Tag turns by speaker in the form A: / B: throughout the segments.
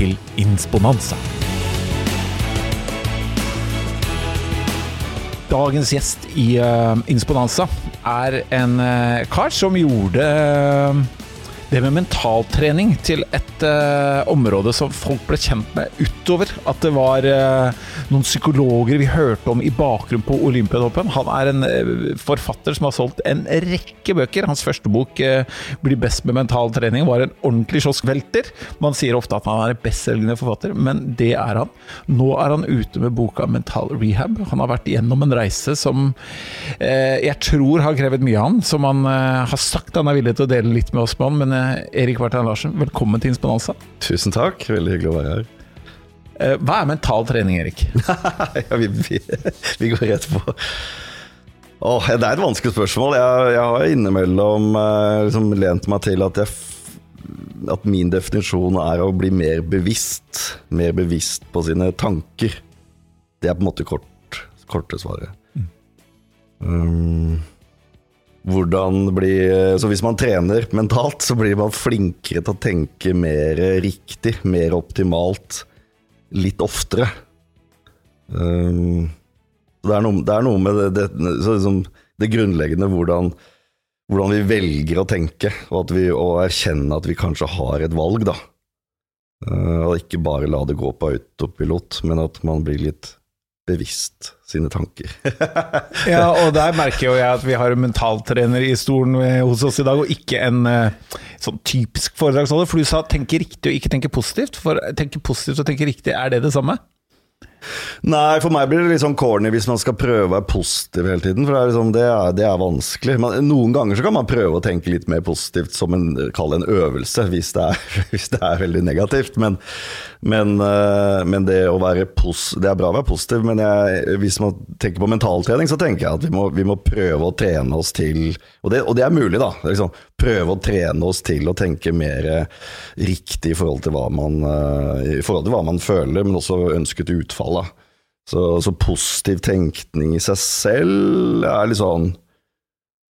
A: til Insponanza. Dagens gjest i uh, Insponanza er en uh, kar som gjorde uh, det med mentaltrening til et uh, område som folk ble kjent med utover at det var uh, noen psykologer vi hørte om i bakgrunnen på Olympiatoppen. Han er en uh, forfatter som har solgt en rekke bøker. Hans første bok, 'Bli best med mental trening', var en ordentlig kioskvelter. Man sier ofte at han er en bestselgende forfatter, men det er han. Nå er han ute med boka 'Mental Rehab'. Han har vært igjennom en reise som jeg tror har krevet mye av han, som han har sagt han er villig til å dele litt med oss på, men Erik Vartan Larsen, velkommen til Insponanza.
B: Tusen takk, veldig hyggelig å være her.
A: Hva er mental trening, Erik?
B: ja, vi, vi, vi, går rett på. Åh, det er et vanskelig spørsmål. Jeg, jeg har innimellom liksom, lent meg til at, jeg, at min definisjon er å bli mer bevisst. Mer bevisst på sine tanker. Det er på en måte kort, korte svaret. Mm. Um, hvordan bli Så hvis man trener mentalt, så blir man flinkere til å tenke mer riktig, mer optimalt, litt oftere. Um, det, er noe, det, er noe, med det, det, liksom, det grunnleggende hvordan, hvordan, vi velger å tenke, og, vi, og erkjenne at vi kanskje har et valg, da. Uh, og ikke bare la det gå på autopilot, men at man blir litt bevisst sine tanker.
A: ja, og der merker jo jeg at vi har en mentaltrener i stolen hos oss i dag, og ikke en sånn typisk foredragsholder. For du sa tenke riktig og ikke tenke positivt. For tenke positivt og tenke riktig, er det det samme?
B: Nei, for meg blir det litt sånn corny hvis man skal prøve å være positiv hele tiden. For det er, liksom, det er, det er vanskelig. Men noen ganger så kan man prøve å tenke litt mer positivt som en, en øvelse, hvis det, er, hvis det er veldig negativt. Men, men, eh, men, det å være pos, Det er bra å være positiv, men jeg, hvis man tenker på mentaltrening, så tenker jeg at vi må, vi må prøve å trene oss til Og det, og er mulig, da. Liksom, prøve å trene oss til å tenke mer riktig i forhold til hva man, eh, forhold til hva man føler, men også ønsket utfall. Da. Så, så, positiv tenkning i seg selv er litt sånn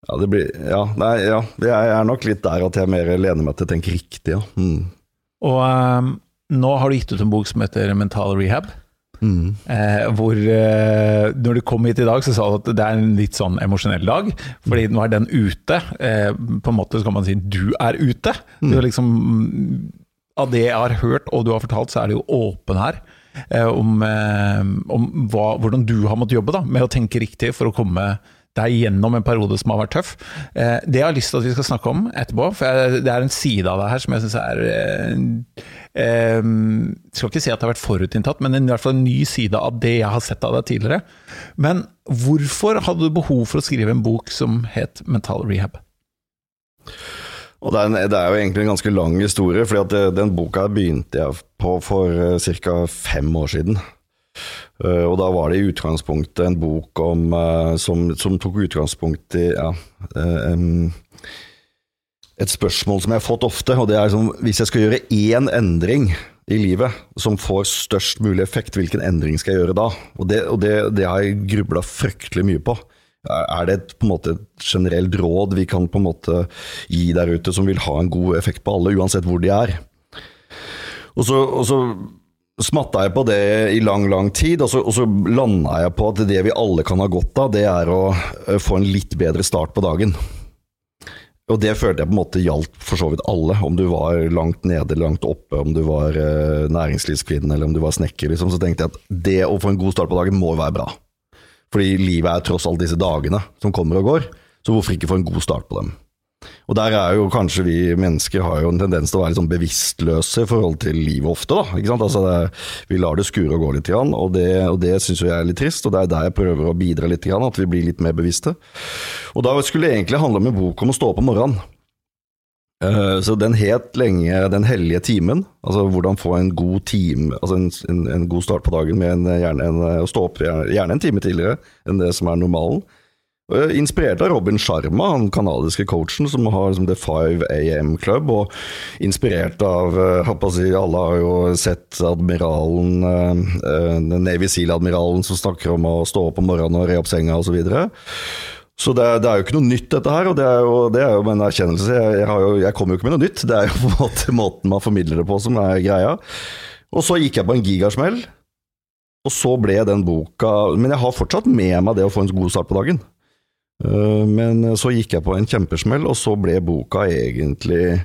B: Ja, det blir Ja, nei, ja. Jeg er nok litt der at jeg mer lener meg til å tenke riktig, ja. Mm.
A: Og um, nå har du gitt ut en bok som heter Mental Rehab. Mm. Eh, hvor eh, Når du kom hit i dag, så sa du at det er en litt sånn emosjonell dag. Fordi nå er den ute. Eh, på en måte så kan man si du er ute. Mm. Du er liksom Av det jeg har hørt og du har fortalt, så er det jo åpen her. Eh, om, eh, om hva, hvordan du har måttet jobbe da, med å tenke riktig for å komme deg gjennom en periode som har vært tøff. Eh, det jeg har lyst til at vi skal snakke om etterpå, for det er en side av det her som jeg syns er Jeg skal ikke si at det har vært forutinntatt, men i hvert fall en ny side av det jeg har sett av deg tidligere. Men hvorfor hadde du behov for å skrive en bok som het Mental Rehab?
B: Og det er, en, det er, jo egentlig en ganske lang historie, at det, den boka begynte jeg på for uh, ca. fem år siden. Uh, og da var det i utgangspunktet en bok om, som, som, tok utgangspunkt i ja, et spørsmål som jeg har fått ofte, og det er liksom hvis jeg skal gjøre én endring i livet som får størst mulig effekt, hvilken endring skal jeg gjøre da? Og det, og det, det har jeg grubla fryktelig mye på. Er det et, på en måte, et generelt råd vi kan på en måte gi der ute som vil ha en god effekt på alle, uansett hvor de er? Og så, og så smatta jeg på det i lang, lang tid, og så, og så landa jeg på at det vi alle kan ha godt av, det er å eh, få en litt bedre start på dagen. Og det følte jeg på en måte gjaldt for så vidt alle, om du var langt nede eller langt oppe, om du var eh, næringslivskvinne eller om du var snekker, liksom, så tenkte jeg at det å få en god start på dagen må være bra. Fordi livet er tross alt disse dagene som kommer og går, så hvorfor ikke få en god start på dem? Og der er jo kanskje vi mennesker har jo en tendens til å være litt sånn bevisstløse i forhold til livet ofte, da. Ikke sant? Altså det, vi lar det skure og gå litt, og det, og det syns jeg er litt trist. Og det er der jeg prøver å bidra litt, at vi blir litt mer bevisste. Og da skulle det egentlig handle om en bok om å stå opp om morgenen. Eh, så den het lenge Den hellige timen. Altså hvordan få en god time Altså en, en, en god start på dagen med en, gjerne en, å stå opp gjerne, gjerne en time tidligere enn det som er normalen. Inspirert av Robin Sharma, han kanadiske coachen som har liksom The 5 AM Club. Og inspirert av si, Alle har jo sett admiralen, Navy Seal-admiralen som snakker om å stå opp om morgenen og re opp senga osv. Så det er, det er, jo ikke noe nytt, dette her. Og det er jo, det er jo en erkjennelse. Jeg, jeg, jo, jeg, kommer jo ikke med noe nytt. Det er jo på en måte måten man formidler det på som er greia. Og så gikk jeg på en gigasmell. Og så ble den boka Men jeg har fortsatt med meg det å få en god start på dagen. Eh, men så gikk jeg på en kjempesmell, og så ble boka egentlig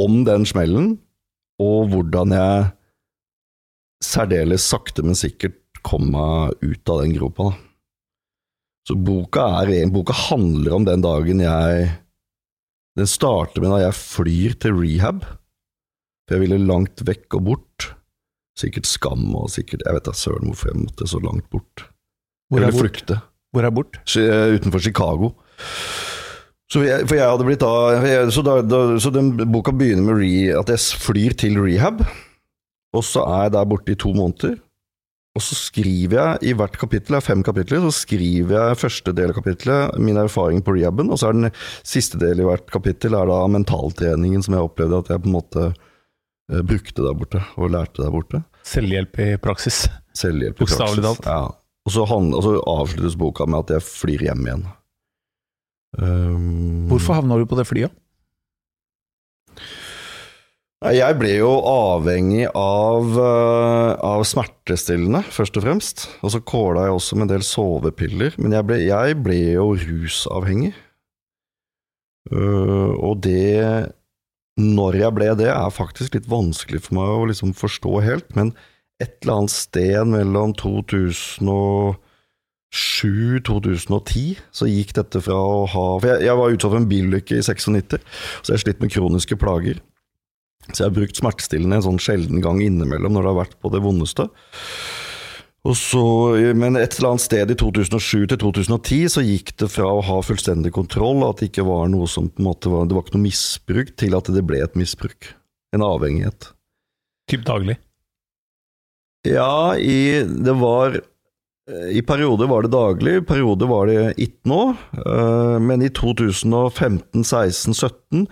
B: om den smellen, og hvordan jeg særdeles sakte, men sikkert kom meg ut av den gropa. da. Så boka, er, boka handler om den dagen jeg Den starter med da jeg flyr til rehab. For jeg ville langt vekk og bort. Sikkert skam og sikkert Jeg vet da søren hvorfor jeg måtte så langt bort.
A: Hvor er bort? Flykte. Hvor er bort?
B: Eh, utenfor Chicago. Så jeg, for jeg da Så, da, da, så den boka begynner med re, at jeg flyr til rehab. Og så er jeg der borte i to måneder. Og så skriver jeg i hvert kapittel, det er fem kapitler, så skriver jeg første del av kapittelet min erfaring på rehaben, og så er den siste del i hvert kapittel er da mentaltreningen som jeg opplevde at jeg på en måte eh, brukte der borte, og lærte der borte.
A: Selvhjelp i praksis.
B: Selvhjelp i praksis.
A: Bokstavelig talt.
B: Ja. Og så, han, og så, avsluttes boka med at jeg flyr hjem igjen.
A: Um, Hvorfor havna du på det flyet?
B: Jeg ble jo avhengig av, uh, av, smertestillende, først og fremst. Og så kåla jeg også med en del sovepiller. Men jeg ble, jeg ble jo rusavhengig. Uh, og det Når jeg ble det, er faktisk litt vanskelig for meg å liksom forstå helt. Men et eller annet sted mellom 2007 2010 så gikk dette fra å ha For jeg, jeg var utsatt for en bilulykke i 96, så jeg slitt med kroniske plager. Så jeg har brukt smertestillende en sånn sjelden gang innimellom når det har vært på det vondeste. Så, men et eller annet sted i 2007 til 2010 så gikk det fra å ha fullstendig kontroll, at det ikke var noe som på en måte var, det var ikke noe misbruk, til at det ble et misbruk. En avhengighet.
A: Typ daglig?
B: Ja, i, det var I perioder var det daglig, i perioder var det ikke nå. Eh, men i 2015, 16, 17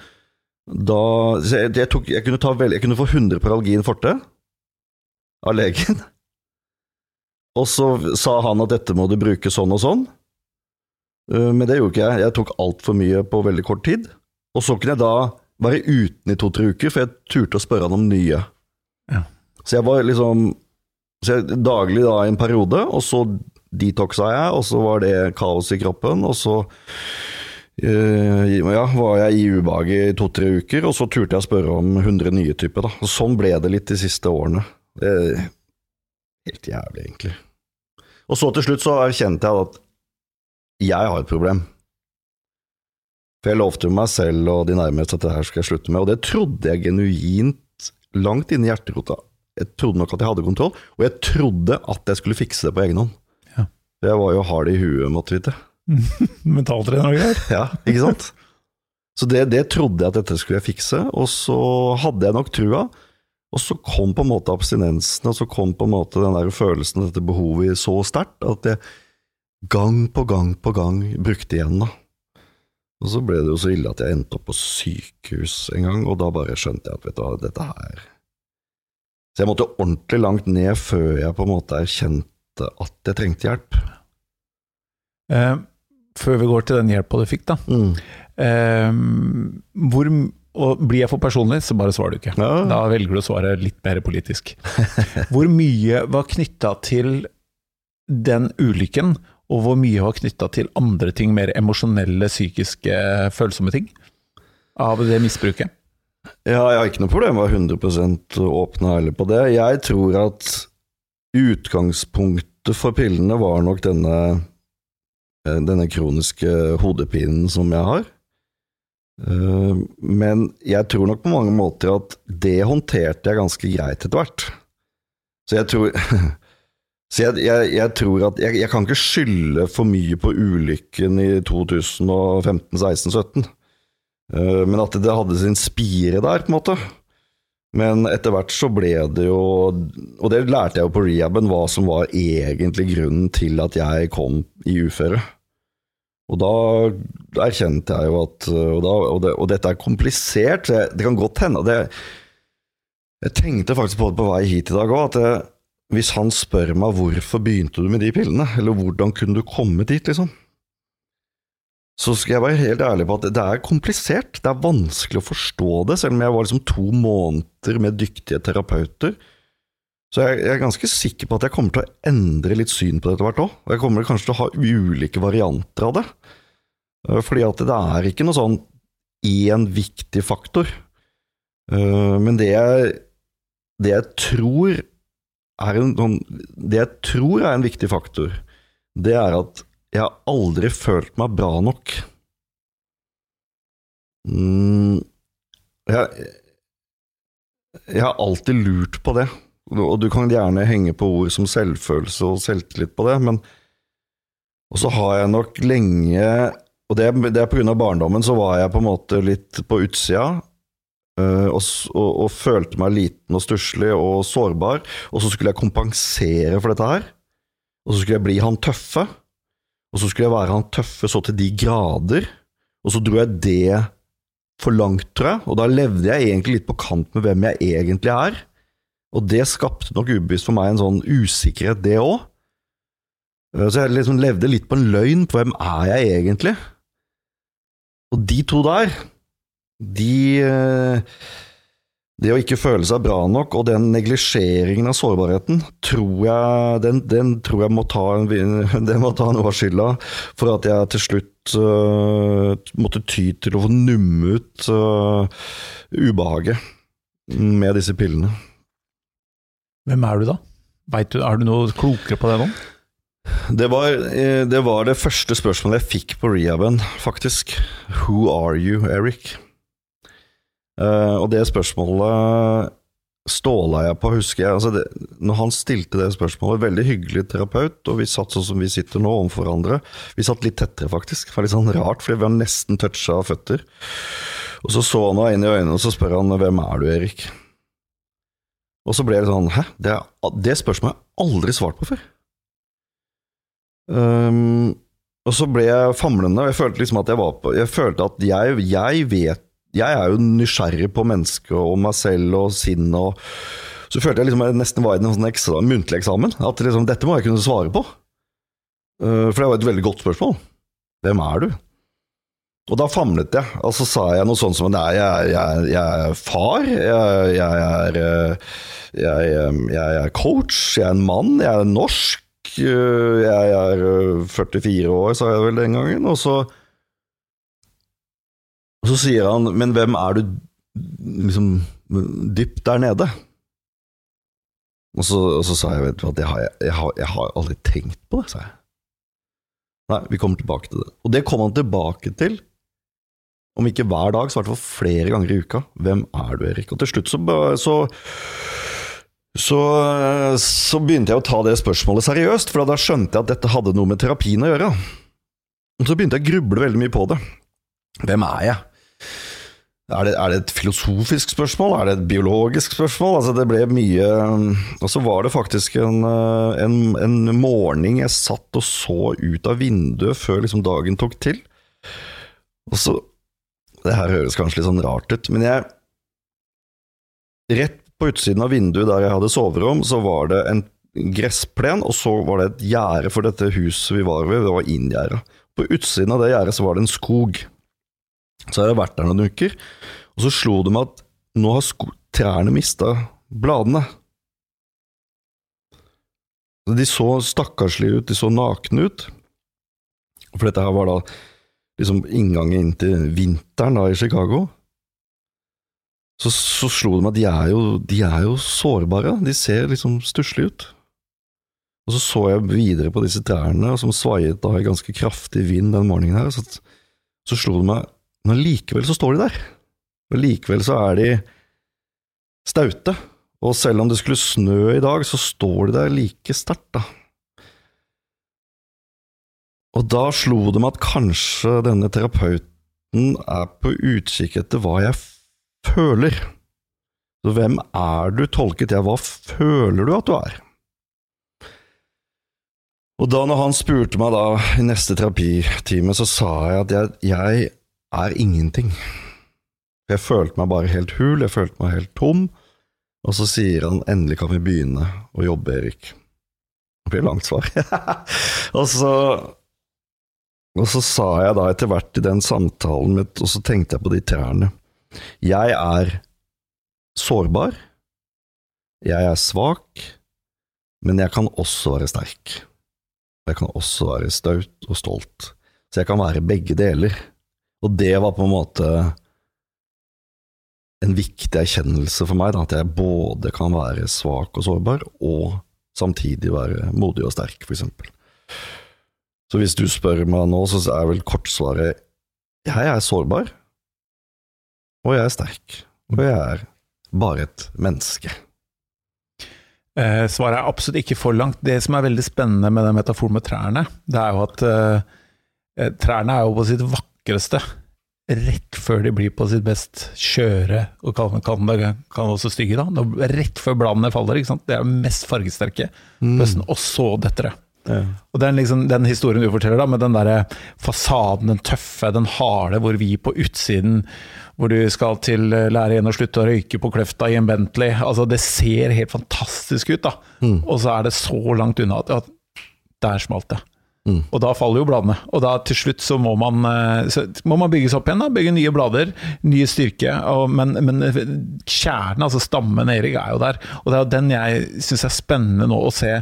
B: da jeg, jeg, tok, jeg, kunne ta vel, jeg kunne få 100 Paralgin forte av legen. Og så sa han at dette må du bruke sånn og sånn. Eh, men det gjorde ikke jeg. Jeg tok altfor mye på veldig kort tid. Og så kunne jeg da være uten i to-tre uker, for jeg turte å spørre han om nye. Ja. Så jeg var liksom jeg, Daglig da en periode, og så detoxa jeg, og så var det kaos i kroppen, og så ja, var jeg i ubehaget i to-tre uker, og så turte jeg å spørre om 100 nye typer. Da. Sånn ble det litt de siste årene. Det er helt jævlig, egentlig. Og så til slutt så erkjente jeg at jeg har et problem. For jeg lovte meg selv og de nærmeste at det her skal jeg slutte med, og det trodde jeg genuint langt inni hjerterota. Jeg trodde nok at jeg hadde kontroll, og jeg trodde at jeg skulle fikse det på egen hånd. Ja. Jeg var jo hard i huet, måtte vite.
A: Mentaltrener og greier.
B: Ja, ikke sant? Så det, det, trodde jeg at dette skulle jeg fikse, og så hadde jeg nok trua. Og så kom på en måte abstinensen, og så kom på en måte den der følelsen, dette behovet, så sterkt at jeg gang på gang på gang brukte igjen, da. Og så ble det jo så ille at jeg endte opp på sykehus en gang, og da bare skjønte jeg at vet du hva, dette her Så jeg måtte ordentlig langt ned før jeg på en måte erkjente at jeg trengte hjelp.
A: Eh, før vi går til den hjelpa du fikk, da. Mm. Eh, hvor, og blir jeg for personlig, så bare svarer du ikke. Ja. Da velger du å svare litt mer politisk. hvor mye var knytta til den ulykken, og hvor mye var knytta til andre ting, mer emosjonelle, psykiske, følsomme ting, av det misbruket?
B: Ja, jeg har ikke noe problem med å være 100 åpen og ærlig på det. Jeg tror at utgangspunktet for pillene var nok denne denne kroniske hodepinen som jeg har. Eh, men jeg tror nok på mange måter at det håndterte jeg ganske greit etter hvert. Så jeg tror Så jeg, jeg, jeg tror at jeg, jeg, kan ikke skylde for mye på ulykken i 2015, 16, 17. Eh, men at det hadde sin spire der, på en måte. Men etter hvert så ble det jo Og det lærte jeg jo på rehaben, hva som var egentlig grunnen til at jeg kom i uføre. Og da erkjente jeg jo at Og, da, og, det, og dette er komplisert. Det kan godt hende det, Jeg tenkte faktisk på det på vei hit i dag òg, at hvis han spør meg hvorfor begynte du med de pillene, eller hvordan kunne du komme dit, liksom, så skal jeg være helt ærlig på at det er komplisert. Det er vanskelig å forstå det, selv om jeg var liksom to måneder med dyktige terapeuter. Så jeg, er ganske sikker på at jeg kommer til å endre litt syn på det etter hvert òg. Og jeg kommer kanskje til å ha ulike varianter av det. Eh, fordi at det er ikke noe sånn én viktig faktor. Eh, men det jeg, det jeg tror er en sånn Det jeg tror er en viktig faktor, det er at jeg har aldri følt meg bra nok. Mm, jeg, jeg har alltid lurt på det, og du kan gjerne henge på ord som selvfølelse og selvtillit på det, men Og så har jeg nok lenge Og det, det er på grunn av barndommen, så var jeg på en måte litt på utsida. Uh, og, og, og, følte meg liten og stusslig og sårbar. Og så skulle jeg kompensere for dette her. Og så skulle jeg bli han tøffe. Og så skulle jeg være han tøffe så til de grader, og så dro jeg det for langt, tror jeg, og da levde jeg egentlig litt på kant med hvem jeg egentlig er. Og det skapte nok ubevisst for meg en sånn usikkerhet, det òg. Eh, så jeg liksom levde litt på en løgn på hvem er jeg egentlig? Og de to der, de eh, det å ikke føle seg bra nok, og den neglisjeringen av sårbarheten, tror jeg, den, den tror jeg må ta, den må ta noe av skylda for at jeg til slutt uh, måtte ty til å få numme ut uh, ubehaget med disse pillene.
A: Hvem er du da? Du, er du noe klokere på det nå?
B: Det var, eh, det var det første spørsmålet jeg fikk på rehaben, faktisk. Who are you, Eric? Uh, og det spørsmålet ståla jeg på, husker jeg. Altså det, når han stilte det spørsmålet, veldig hyggelig terapeut, og vi satt sånn som vi sitter nå, overfor hverandre. Vi satt litt tettere, faktisk. Det var litt sånn rart, fordi vi var nesten toucha føtter. Og så så han meg inn i øynene, og så spør han 'Hvem er du, Erik?' Og så ble det sånn Hæ? Det, det spørsmålet har jeg aldri svart på før. Um, og så ble jeg famlende, og jeg følte liksom at jeg var på Jeg følte at jeg, jeg vet jeg er jo nysgjerrig på mennesket og meg selv og sinnet og Så følte jeg liksom jeg nesten var i en sånn eksamen, muntlig eksamen. At liksom, dette må jeg kunne svare på. Uh, for det var et veldig godt spørsmål. Hvem er du? Og da famlet jeg, og så sa jeg noe sånt som Nei, jeg, jeg, jeg er far, jeg, jeg er uh, jeg, er coach, jeg er en mann, jeg er norsk, jeg er 44 år, sa jeg vel den gangen. Og så og så sier han, men hvem er du liksom dypt der nede? Og så, og så sa jeg, vet du hva, har jeg, jeg, har, jeg, har, aldri tenkt på det, sa jeg. Nei, vi kommer tilbake til det. Og det kom han tilbake til, om ikke hver dag, så i hvert fall flere ganger i uka. Hvem er du, Erik? Og til slutt så, så så, så, begynte jeg å ta det spørsmålet seriøst, for da skjønte jeg at dette hadde noe med terapien å gjøre. Og så begynte jeg å gruble veldig mye på det. Hvem er jeg? Er det, er det, et filosofisk spørsmål? Er det et biologisk spørsmål? Altså det ble mye Og så var det faktisk en, eh, en, en morgen jeg satt og så ut av vinduet før liksom dagen tok til. Og så Det her høres kanskje litt sånn rart ut, men jeg Rett på utsiden av vinduet der jeg hadde soverom, så var det en gressplen, og så var det et gjerde for dette huset vi var ved, det var inngjerda. På utsiden av det gjerdet så var det en skog. Så har jeg vært der noen uker, og så slo det meg at nå har trærne mista bladene. De så stakkarslige ut, de så nakne ut. For dette her var da liksom inngangen inn til vinteren da i Chicago. Så, så slo det meg at de er, jo, de er jo sårbare, de ser liksom stusslige ut. Og så så jeg videre på disse trærne som svaiet da i ganske kraftig vind den morgenen her, så, så slo det meg men likevel så står de der. Og likevel så er de staute. Og selv om det skulle snø i dag, så står de der like sterkt, da. Og da slo det meg at kanskje denne terapeuten er på utkikk etter hva jeg føler. Så hvem er du, tolket jeg, hva føler du at du er? Og da når han spurte meg da i neste terapitime, så sa jeg at jeg, jeg er ingenting. Jeg følte meg bare helt hul, jeg følte meg helt tom. Og så sier han endelig kan vi begynne å jobbe, Erik. Det blir langt svar. og, så, og så sa jeg da etter hvert i den samtalen, mitt, og så tenkte jeg på de trærne. Jeg er sårbar, jeg er svak, men jeg kan også være sterk. Jeg kan også være staut og stolt. Så jeg kan være begge deler. Og det var på en måte en viktig erkjennelse for meg, da, at jeg både kan være svak og sårbar, og samtidig være modig og sterk, for eksempel. Så hvis du spør meg nå, så er vel kortsvaret jeg er sårbar, og jeg er sterk, og jeg er bare et menneske.
A: Eh, svaret er absolutt ikke for langt. Det som er veldig spennende med den metaforen med trærne, det er jo at eh, eh trærne er jo på sitt vakreste rett før de blir på sitt best skjøre, og kan, kan, kan også stygge, da. Rett før bladene faller, ikke sant. Det er mest fargesterke mm. høsten, og så detter det. Ja. Og den, liksom, den, historien du forteller, da, med den der fasaden, den tøffe, den harde, hvor vi på utsiden hvor du skal til lære igjen å slutte å røyke på Kløfta i en Bentley. Altså, det ser helt fantastisk ut, da. Mm. Og så er det så langt unna at ja, der smalt det. Mm. Og da faller jo bladene. Og da til slutt så må man, eh, så må man bygges opp igjen. da, Bygge nye blader, nye styrke. Og, men, men, kjernen, altså stammen Erik, er jo der. Og det er jo den jeg syns er spennende nå å se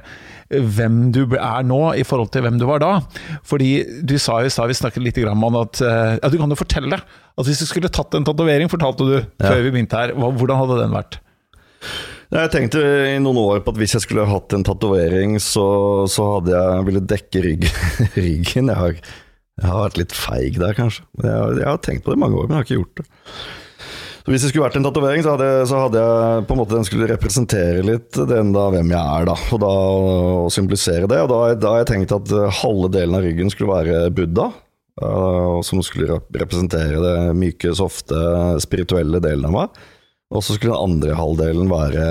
A: hvem du er nå i forhold til hvem du var da. Fordi du sa jo i stad, vi snakket litt om at eh, ja, Du kan jo fortelle at hvis du skulle tatt en tatovering, fortalte du før vi begynte her, hvordan hadde den vært?
B: Jeg tenkte i noen år på at hvis jeg skulle hatt en tatovering, så, så, hadde jeg ville dekke ryggen. ryggen. Jeg har, jeg har, vært litt feig der, kanskje. Jeg, jeg har tenkt på det i mange år, men jeg har ikke gjort det. Så Hvis det skulle vært en tatovering, så, så, hadde jeg på en måte den skulle representere litt den da, hvem jeg er, da. Og da og symbolisere det. Og da, da har jeg tenkt at eh, halve delen av ryggen skulle være Buddha. Uh, som skulle representere det myke, softe, spirituelle delen av meg. Og så skulle den andre halvdelen være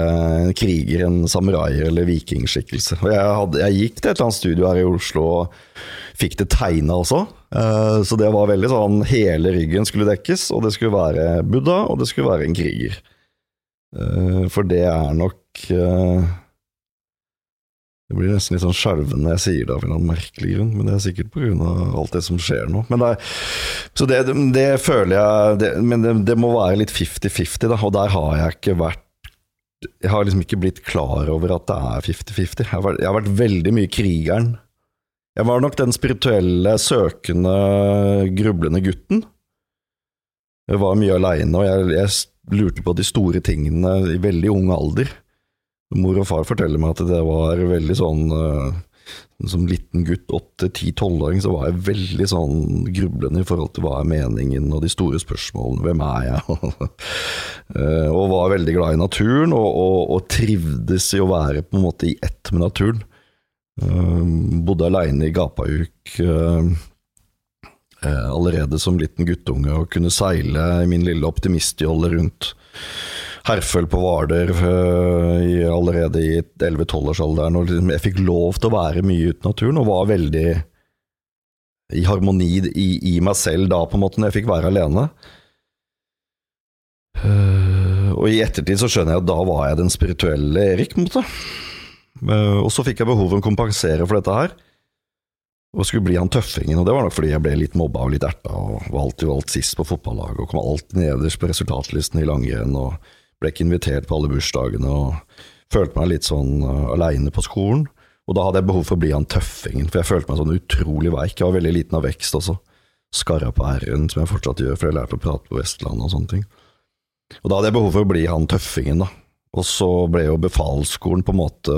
B: en kriger, en samurai eller vikingskikkelse. Og jeg, hadde, jeg, gikk til et eller annet studio her i Oslo og fikk det tegna også. Uh, så det var veldig sånn Hele ryggen skulle dekkes, og det skulle være Buddha, og det skulle være en kriger. Uh, for det er nok uh, det blir nesten litt sånn skjelven når jeg sier det av en merkelig grunn, men det er sikkert pga. alt det som skjer nå. Men det, så det, det føler jeg det, Men det, det, må være litt 50-50, da, og der har jeg ikke vært Jeg har liksom ikke blitt klar over at det er 50-50. Jeg, jeg, har vært veldig mye krigeren. Jeg var nok den spirituelle, søkende, grublende gutten. Jeg var mye aleine, og jeg, jeg lurte på de store tingene i veldig ung alder. Mor og far forteller meg at det var veldig sånn uh, Som liten gutt, 8-10-12-åring, så var jeg veldig sånn grublende i forhold til hva er meningen, og de store spørsmålene. Hvem er jeg? uh, og var veldig glad i naturen, og, og, og, trivdes i å være på en måte i ett med naturen. Uh, bodde aleine i Gapahuk allerede som liten guttunge, og kunne seile i min lille optimistjolle rundt Herføl på Hvaler uh, allerede i 11-12-årsalderen. Og liksom, jeg fikk lov til å være mye ute i naturen, og var veldig i harmoni i, i, meg selv da, på en måte, når jeg fikk være alene. Uh, og i ettertid så skjønner jeg at da var jeg den spirituelle Erik, på en måte. Uh, og så fikk jeg behov for å kompensere for dette her. Og skulle bli han tøffingen, og det var nok fordi jeg ble litt mobba og litt erta, og var alltid valgt sist på fotballaget, og kom alltid nederst på resultatlisten i langrenn, og ble ikke invitert på alle bursdagene og følte meg litt sånn uh, aleine på skolen. Og da hadde jeg behov for å bli han tøffingen, for jeg følte meg sånn utrolig veik. Jeg var veldig liten av vekst også. Skarra på r-en, som jeg fortsatt gjør, for jeg lærte å prate på Vestlandet og sånne ting. Og da hadde jeg behov for å bli han tøffingen, da. Og så ble jo befalsskolen på en måte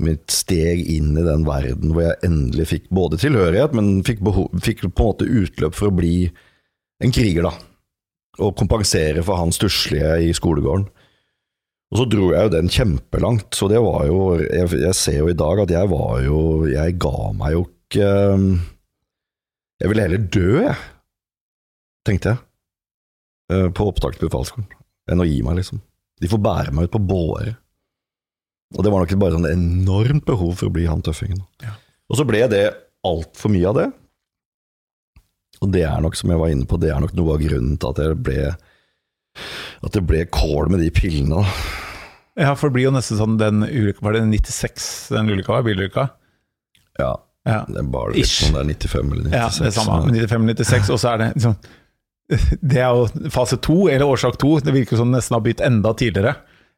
B: mitt steg inn i den verden hvor jeg endelig fikk både tilhørighet, men fikk, behov, fikk på en måte utløp for å bli en kriger, da og kompensere for han stusslige i skolegården. Og så dro jeg jo den kjempelangt, så det var jo jeg, jeg, ser jo i dag at jeg var jo Jeg ga meg jo ikke Jeg ville heller dø, jeg. tenkte jeg, eh, på opptak til befalsskolen, enn å gi meg, liksom. De får bære meg ut på båre. Og det var nok bare sånn enormt behov for å bli han tøffingen.
A: Ja.
B: Og så ble det altfor mye av det. Og det er nok, som jeg var inne på, det er nok noe av grunnen til at jeg ble At det ble kål med de pillene.
A: Ja, for det blir jo nesten sånn den ulykka Var det 96 den ulykka var? Bilulykka?
B: Ja,
A: Ja.
B: det er bare litt
A: Ish.
B: sånn der 95 eller 96.
A: ja, det er samme. 95-96, og så er det liksom Det er jo fase to, eller årsak to. Det virker som det nesten har begynt enda tidligere.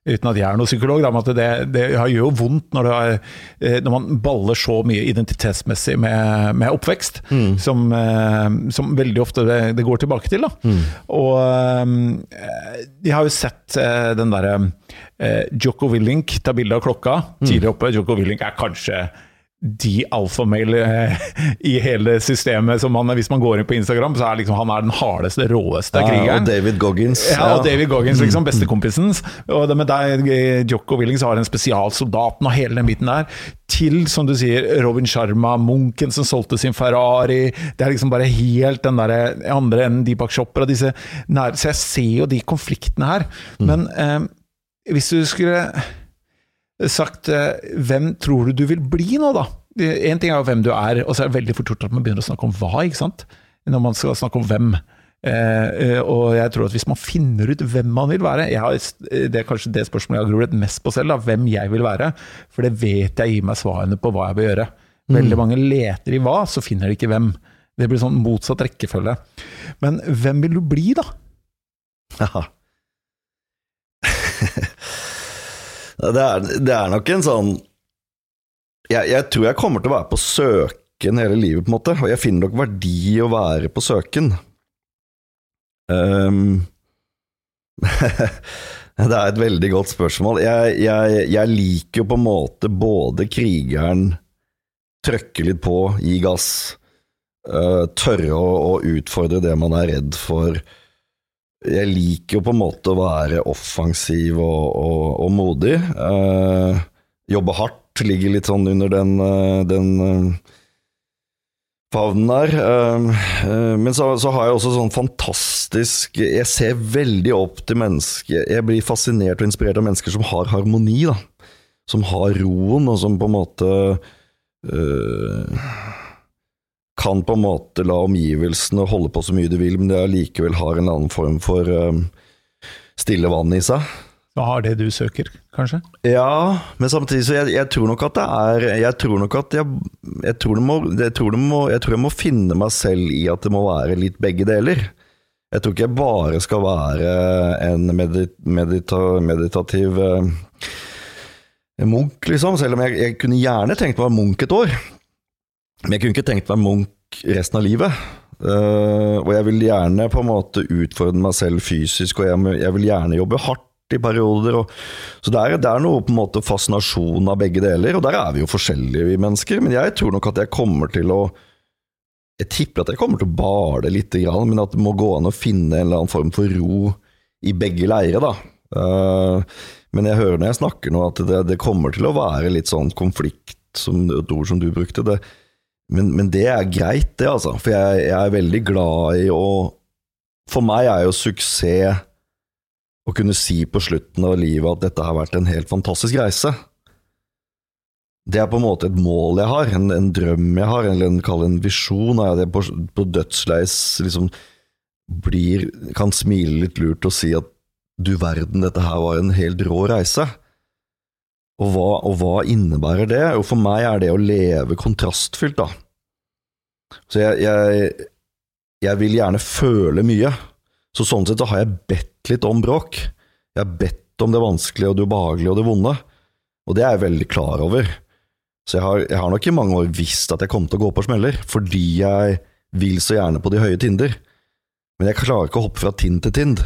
A: Uten at jeg er noen psykolog, da, at det, det gjør jo vondt når, er, eh, når man baller så mye identitetsmessig med, med oppvekst, som, eh, som veldig ofte det, det går tilbake til. Da. Og eh, de har jo sett den derre Joko Willink ta bilde av klokka tidlig oppe. Joko Willink er kanskje de alfamail eh, i hele systemet. Som man, hvis man går inn på Instagram, så er liksom, han er den hardeste, råeste
B: Ja,
A: krigeren.
B: og David Goggins.
A: Ja, og David Goggins, liksom, bestekompisen. Og det med deg, eh, Jocko Willings, har en spesialsoldaten og hele den biten der. Til, som du sier, Robin Sharma, munken som solgte sin Ferrari. Det er liksom bare helt den der andre enden, Deepak Chopra, disse nære Så jeg ser jo de konfliktene her. Men eh, hvis du skulle sagt eh, hvem tror du du vil bli nå, da? Én ting er jo hvem du er, og så er det veldig fort gjort at man begynner å snakke om hva, ikke sant? Når man skal snakke om hvem. Eh, eh, og jeg tror at hvis man finner ut hvem man vil være har, Det er kanskje det spørsmålet jeg har gruet mest på selv, da, hvem jeg vil være. For det vet jeg gir meg svarene på hva jeg bør gjøre. Veldig mange leter i hva, så finner de ikke hvem. Det blir sånn motsatt rekkefølge. Men hvem vil du bli, da?
B: Ja. det, er, det er nok en sånn jeg, jeg tror jeg kommer til å være på søken hele livet, på en måte. Og jeg finner nok verdi i å være på søken. Um, det er et veldig godt spørsmål. Jeg, jeg, jeg liker jo på en måte både krigeren Trøkke litt på, gi gass. uh, tørre å, å utfordre det man er redd for. Jeg liker jo på en måte å være offensiv og, og, og modig. Eh, jobbe hardt ligger litt sånn under den, eh, den eh, favnen der. Eh, eh, men så, så har jeg også sånn fantastisk Jeg ser veldig opp til mennesker Jeg blir fascinert og inspirert av mennesker som har harmoni, da. Som har roen, og som på en måte eh, kan på en måte la omgivelsene holde på så mye du vil, men det allikevel har en eller annen form for eh, stille vann i seg.
A: Så har det du søker, kanskje?
B: Ja, men samtidig så jeg, jeg tror nok at det er Jeg tror nok at jeg Jeg tror, det må, jeg, tror må, jeg tror jeg må finne meg selv i at det må være litt begge deler. Jeg tror ikke jeg bare skal være en medit, medita, meditativ eh, munk, liksom. Selv om jeg, jeg kunne gjerne tenkt meg å være munk et år. Men jeg kunne ikke tenkt meg munk resten av livet. Uh, og jeg vil gjerne på en måte utfordre meg selv fysisk, og jeg, jeg vil gjerne jobbe hardt i perioder. Og, så det er, det er noe på en måte fascinasjon av begge deler, og der er vi jo forskjellige, vi mennesker. Men jeg tror nok at jeg kommer til å Jeg tipper at jeg kommer til å bale litt, men at det må gå an å finne en eller annen form for ro i begge leirer, da. Uh, men jeg hører når jeg snakker nå at det, det kommer til å være litt sånn konflikt, som et ord som du brukte. det men, men det er greit, det, altså. For jeg, jeg er veldig glad i å For meg er jo suksess å kunne si på slutten av livet at dette har vært en helt fantastisk reise. Det er på en måte et mål jeg har, en, en drøm jeg har, eller en, en visjon. Er jeg på, på dødsleis liksom blir, kan smile litt lurt og si at du verden, dette her var en helt rå reise. Og hva, og hva innebærer det? Jo, for meg er det å leve kontrastfylt, da. Så jeg, jeg, jeg vil gjerne føle mye. Så sånn sett så har jeg bedt litt om bråk. Jeg har bedt om det vanskelige og det ubehagelige og det vonde. Og det er jeg veldig klar over. Så jeg har, jeg har nok i mange år visst at jeg kom til å gå på smeller, fordi jeg vil så gjerne på de høye tinder. Men jeg klarer ikke å hoppe fra tind til tind.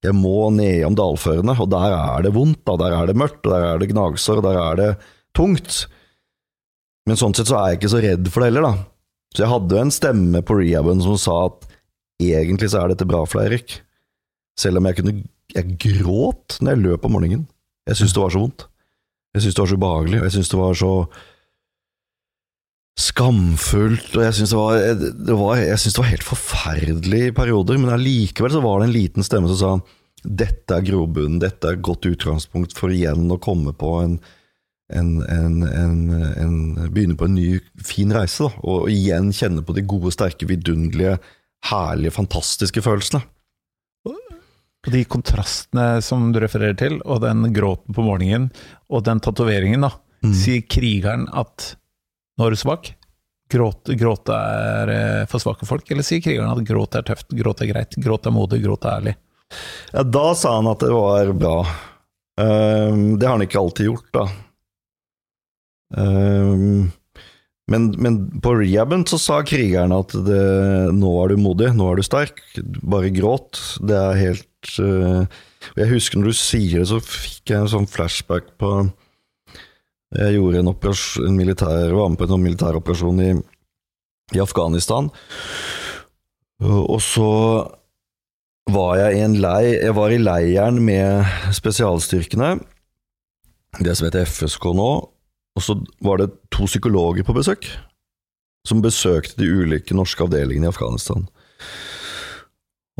B: Jeg må nedom dalførene, og der er det vondt, da. der er det mørkt, der er det gnagsår, der er det tungt. Men sånn sett så er jeg ikke så redd for det heller, da. Så jeg hadde jo en stemme på rehaben som sa at egentlig så er dette bra for deg, Erik. Selv om jeg kunne Jeg gråt når jeg løp om morgenen. Jeg syntes det var så vondt. Jeg syntes det var så ubehagelig, og jeg syntes det var så skamfullt, og jeg syns det, det, det var helt forferdelig i perioder. Men allikevel så var det en liten stemme som sa dette er grobunnen, dette er et godt utgangspunkt for igjen å komme på en, en, en, en, en Begynne på en ny, fin reise. Da, og igjen kjenne på de gode, sterke, vidunderlige, herlige, fantastiske følelsene.
A: Og de kontrastene som du refererer til, og den gråten på morgenen, og den tatoveringen, da.
B: Mm.
A: Sier krigeren at nå er du svak? Gråt, gråt er eh, for svake folk? Eller sier krigeren at gråt er tøft, gråt er greit, gråt er modig, gråt er ærlig?
B: Ja, da sa han at det var bra. Um, det har han ikke alltid gjort, da. Um, men, men på rehaben så sa krigeren at det, nå er du modig, nå er du sterk, bare gråt. Det er helt uh, Jeg husker når du sier det, så fikk jeg en sånn flashback på Jeg gjorde en, en militær, var med på en sånn militæroperasjon i, i Afghanistan. Og så var jeg i en lei Jeg var i leiren med spesialstyrkene, det som heter FSK nå, og så var det to psykologer på besøk, som besøkte de ulike norske avdelingene i Afghanistan.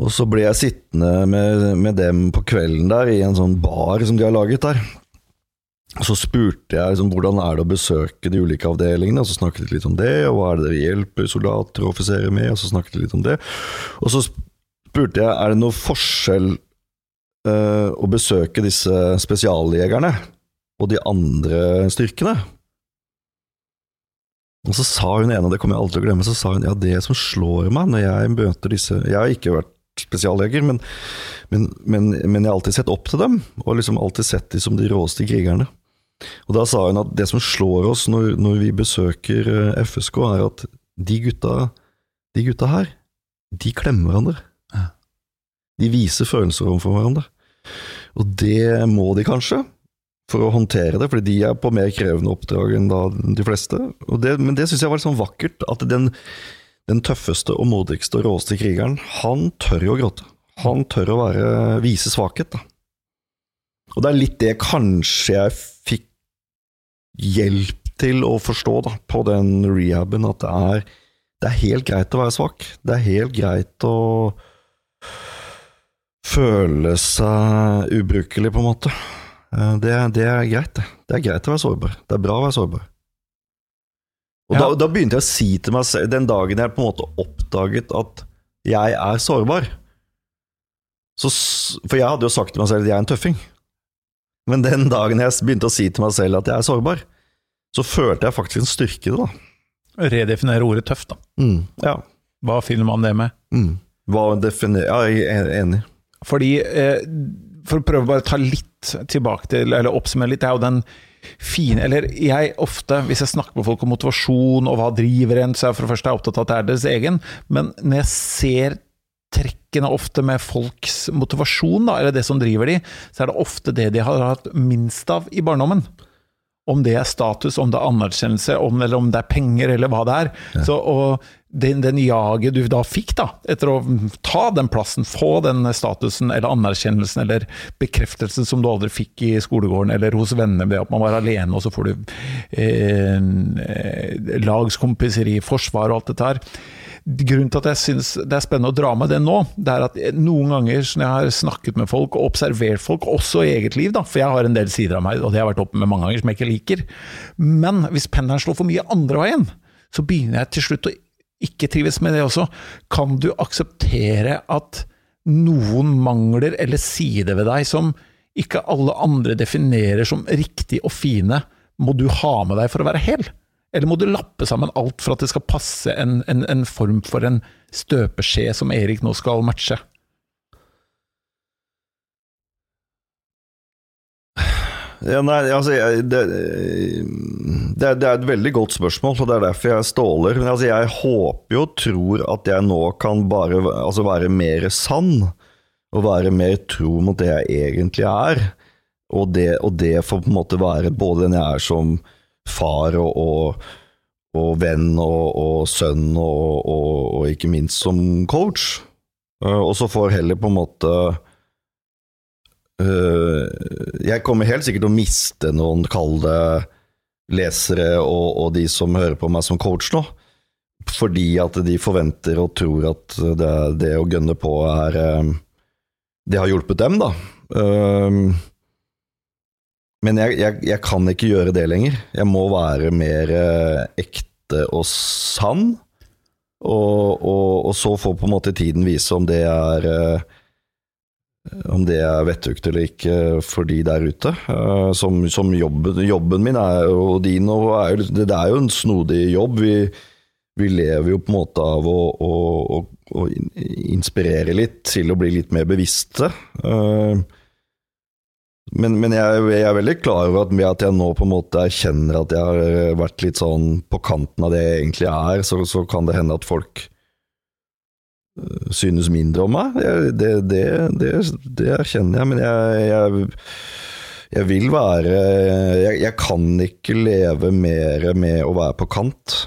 B: Og så ble jeg sittende med, med dem på kvelden der, i en sånn bar som de har laget der. Og så spurte jeg liksom, hvordan er det å besøke de ulike avdelingene, og så snakket de litt om det, og hva er det dere hjelper soldater og offiserer med, og så snakket de litt om det. Og så spurte jeg er det noe forskjell uh, å besøke disse spesialjegerne og de andre styrkene. Og så sa hun ene, det kommer jeg aldri til å glemme, så sa hun ja, det som slår meg når jeg møter disse Jeg har ikke vært spesialjeger, men, men, men, men jeg har alltid sett opp til dem, og liksom alltid sett dem som de råeste krigerne. Og da sa hun at det som slår oss når, når vi besøker eh, FSK, er at de gutta, de gutta her, de klemmer hverandre. De viser følelser overfor hverandre. Og det må de kanskje, for å håndtere det, fordi de er på mer krevende oppdrag enn de fleste. Det, men det syns jeg var litt sånn vakkert, at den, den tøffeste og modigste og råeste krigeren, han tør jo å gråte. Han tør å være, vise svakhet, da. Og det er litt det kanskje jeg fikk hjelp til å forstå da, på den rehaben, at det er, det er helt greit å være svak. Det er helt greit å føle seg ubrukelig, på en måte. Eh, Det, det er greit, det. Det er greit å være sårbar. Det er bra å være sårbar. Og
A: Ja.
B: da, da begynte jeg å si til meg selv, den dagen jeg på en måte oppdaget at jeg er sårbar så, For jeg hadde jo sagt til meg selv at jeg er en tøffing. Men den dagen jeg begynte å si til meg selv at jeg er sårbar, så følte jeg faktisk en styrke i det. da.
A: Redefinere ordet tøft, da.
B: Mm, ja.
A: Hva finner man det med?
B: Mm. Hva definerer Ja, jeg er enig.
A: Fordi, eh, for å prøve bare å ta litt tilbake til, eller oppsummere litt, det er jo den fine Eller jeg ofte, hvis jeg snakker med folk om motivasjon og hva driver en, så er jeg for det første opptatt av at det er deres egen, men når jeg ser trekkene ofte med folks motivasjon, da, eller det som driver de, så er det ofte det de har hatt minst av i barndommen. Om det er status, om det er anerkjennelse, om, eller om det er penger, eller hva det er. Så, og den, den jaget du da fikk, da, etter å ta den plassen, få den statusen eller anerkjennelsen eller bekreftelsen som du aldri fikk i skolegården eller hos venner ved at man var alene, og så får du eh, eh, lagskompiser i forsvar og alt dette her. Grunnen til at jeg syns det er spennende å dra med det nå, det er at noen ganger når jeg har snakket med folk og observert folk, også i eget liv, da, for jeg har en del sider av meg, og det har jeg vært oppe med mange ganger, som jeg ikke liker, men hvis pendelen slår for mye andre veien, så begynner jeg til slutt å ikke trives med det også. Kan du akseptere at noen mangler eller sider ved deg som ikke alle andre definerer som riktig og fine, må du ha med deg for å være hel? Eller må du lappe sammen alt for at det skal passe en, en, en form for en støpeskje som Erik nå skal matche?
B: Ja, nei, altså, jeg, det, det, er, det er et veldig godt spørsmål, og det er derfor jeg ståler. Men altså, jeg håper jo og tror at jeg nå kan bare altså, være mer sann, og være mer tro mot det jeg egentlig er. Og det, og det får på en måte være både den jeg er som far og, og, og venn og, og sønn, og, ikke minst som coach. Eh, Og så får heller på en måte Øh, jeg kommer helt sikkert til å miste noen, kall det lesere og, de som hører på meg som coach nå. Fordi at de forventer og tror at det, det å gønne på er eh, Det har hjulpet dem, da. Um, men jeg, jeg, jeg, kan ikke gjøre det lenger. Jeg må være mer eh, ekte og sann. Og, og, og, så får på en måte tiden vise om det er eh, om det er vettugt eller ikke for de der ute. Eh, som, som jobben, jobben, min er, og din er jo, det er jo en snodig jobb. Vi, vi lever jo på en måte av å, å, å, å inspirere litt til å bli litt mer bevisste. Uh, men, men jeg, jeg, er veldig klar over at at jeg nå på en måte erkjenner at jeg har eh, vært litt sånn på kanten av det jeg egentlig er, så, så kan det hende at folk uh, synes mindre om meg. Det, det, det, det erkjenner jeg, men jeg, jeg, jeg vil være jeg, kan ikke leve mer med å være på kant.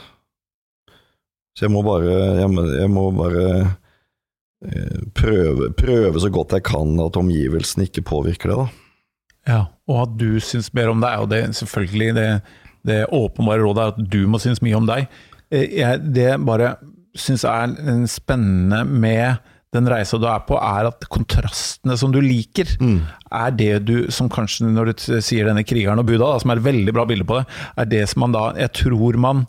B: Så jeg må bare, må bare eh, prøve, prøve så godt jeg kan at omgivelsene ikke påvirker det. da.
A: Ja, og at du syns mer om deg, og det selvfølgelig det, det åpenbare rådet er at du må synes mye om deg. Eh, jeg, det bare syns er spennende med den reisa du er på, er at kontrastene som du liker, mm. er det du som kanskje, når du sier denne krigeren og Buddha, da, som er et veldig bra bilde på det, er det som man da Jeg tror man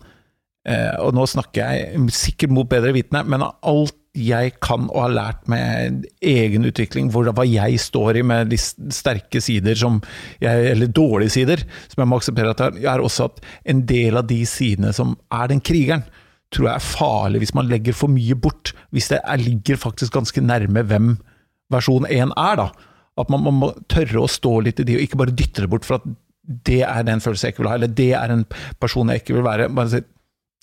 A: eh, Og nå snakker jeg sikkert mot bedre vitende, men alt jeg kan og har lært med egen utvikling, hvor, hva jeg står i med de sterke sider som jeg, eller dårlige sider, som jeg må akseptere at jeg er også at en del av de sidene som er den krigeren, tror jeg er farlig hvis man legger for mye bort. Hvis det er, ligger faktisk ganske nærme hvem versjon 1 er, da. At man, man, må tørre å stå litt i de, og ikke bare dytte det bort for at det er den følelsen jeg ikke vil ha, eller det er en person jeg ikke vil være. Bare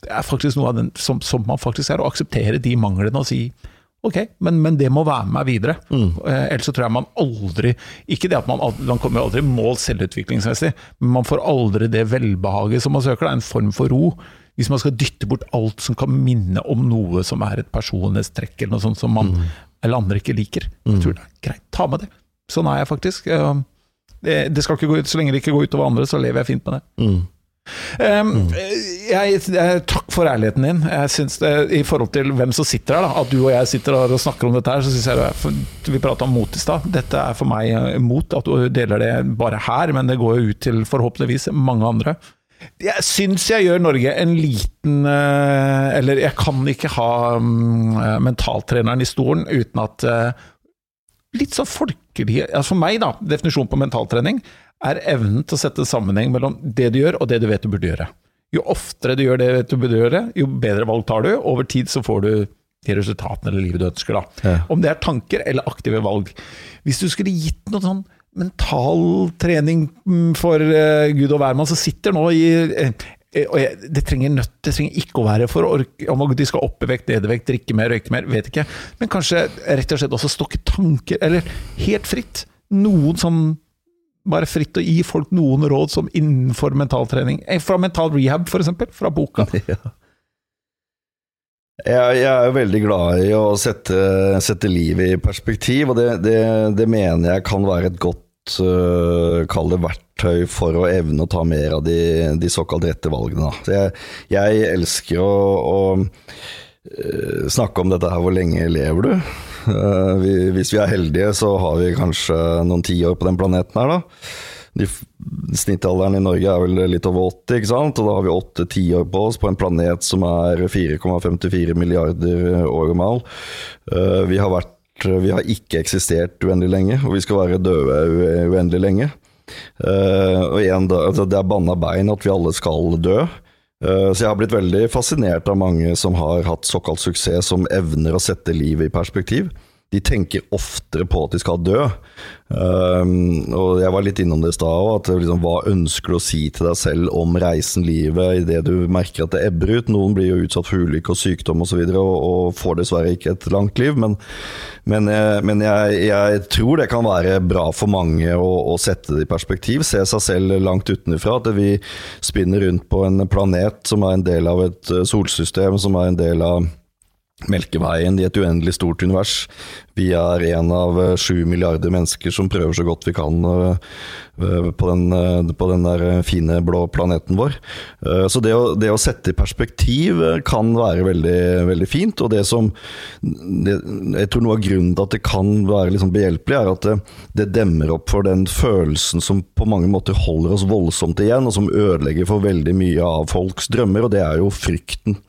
A: det er faktisk noe av den som, som, man faktisk er, å akseptere de manglene og si ok, men, men det må være med meg videre. Mm. Eh, ellers så tror jeg man aldri Ikke det at man, man kommer aldri i mål selvutviklingsmessig, men man får aldri det velbehaget som man søker. Det er en form for ro. Hvis man skal dytte bort alt som kan minne om noe som er et personlighetstrekk, eller noe sånt som man mm. eller andre ikke liker. Jeg tror det er greit, ta med det. Sånn er jeg faktisk. Det, det skal ikke gå ut, Så lenge det ikke går utover andre, så lever jeg fint med det. Mm. Um, jeg, jeg, takk for ærligheten din. Jeg synes det, I forhold til hvem som sitter her, da, at du og jeg sitter her og snakker om dette, her, så syns jeg Vi prata om mot i stad. Dette er for meg eh, mot at du deler det bare her, men det går jo ut til forhåpentligvis mange andre. Jeg syns jeg gjør Norge en liten eh, Eller jeg kan ikke ha um, mentaltreneren i stolen uten at uh, Litt sånn folkelig altså For meg, da, definisjonen på mentaltrening er evnen til å sette sammenheng mellom det du gjør og det du vet du burde gjøre. Jo oftere du gjør det du burde gjøre, jo bedre valg tar du. Over tid så får du de resultatene eller livet du ønsker. da. Ja. Om det er tanker eller aktive valg. Hvis du skulle gitt noe sånn mental trening mm, for uh, gud og hvermann som sitter nå i uh, jeg, det trenger nødt, det trenger ikke å være for ork, om de skal opp i vekt, ned i vekt, drikke mer, røyke mer, vet ikke. Men kanskje rett og slett også stokke tanker, eller helt fritt. Noen sånn bare fritt å gi folk noen råd som innenfor mentaltrening. Eh, fra Mental Rehab, f.eks., fra boka.
B: Ja. Jeg, jeg, er jo veldig glad i å sette, sette livet i perspektiv, og det, det, det, mener jeg kan være et godt uh, kall det verktøy for å evne å ta mer av de, de såkalt rette valgene. Jeg, jeg, elsker å, å uh, snakke om dette her, hvor lenge lever du? Eh, vi, hvis vi er heldige, så har vi kanskje noen tiår på den planeten her, da. De, snittalderen i Norge er vel litt over 80, ikke sant? og da har vi åtte tiår på oss på en planet som er 4,54 milliarder år gammel. Uh, vi har vi har ikke eksistert uendelig lenge, og vi skal være døde uendelig lenge. Uh, og igjen, altså, Det er banna bein at vi alle skal dø. Uh, så jeg har blitt veldig fascinert av mange som har hatt såkalt suksess, som evner å sette livet i perspektiv de tenker oftere på at de skal dø. Um, og jeg var litt innom det i stad òg, liksom, hva ønsker du å si til deg selv om reisen, livet, idet du merker at det ebber ut? Noen blir jo utsatt for ulykke og sykdom osv. Og, og, og får dessverre ikke et langt liv. Men, men, eh, men jeg, jeg, tror det kan være bra for mange å, å, sette det i perspektiv. Se seg selv langt utenfra. At vi spinner rundt på en planet som er en del av et eh, solsystem, som er en del av Melkeveien i et uendelig stort univers. Vi er en av eh, sju milliarder mennesker som prøver så godt vi kan eh, eh, på den, på den der fine blå planeten vår. Så det å, det å, sette i perspektiv kan være veldig, veldig fint. Og det som det, Jeg tror noe av grunnen til at det kan være liksom behjelpelig, er at det, det demmer opp for den følelsen som på mange måter holder oss voldsomt igjen, og som ødelegger for veldig mye av folks drømmer, og det er jo frykten.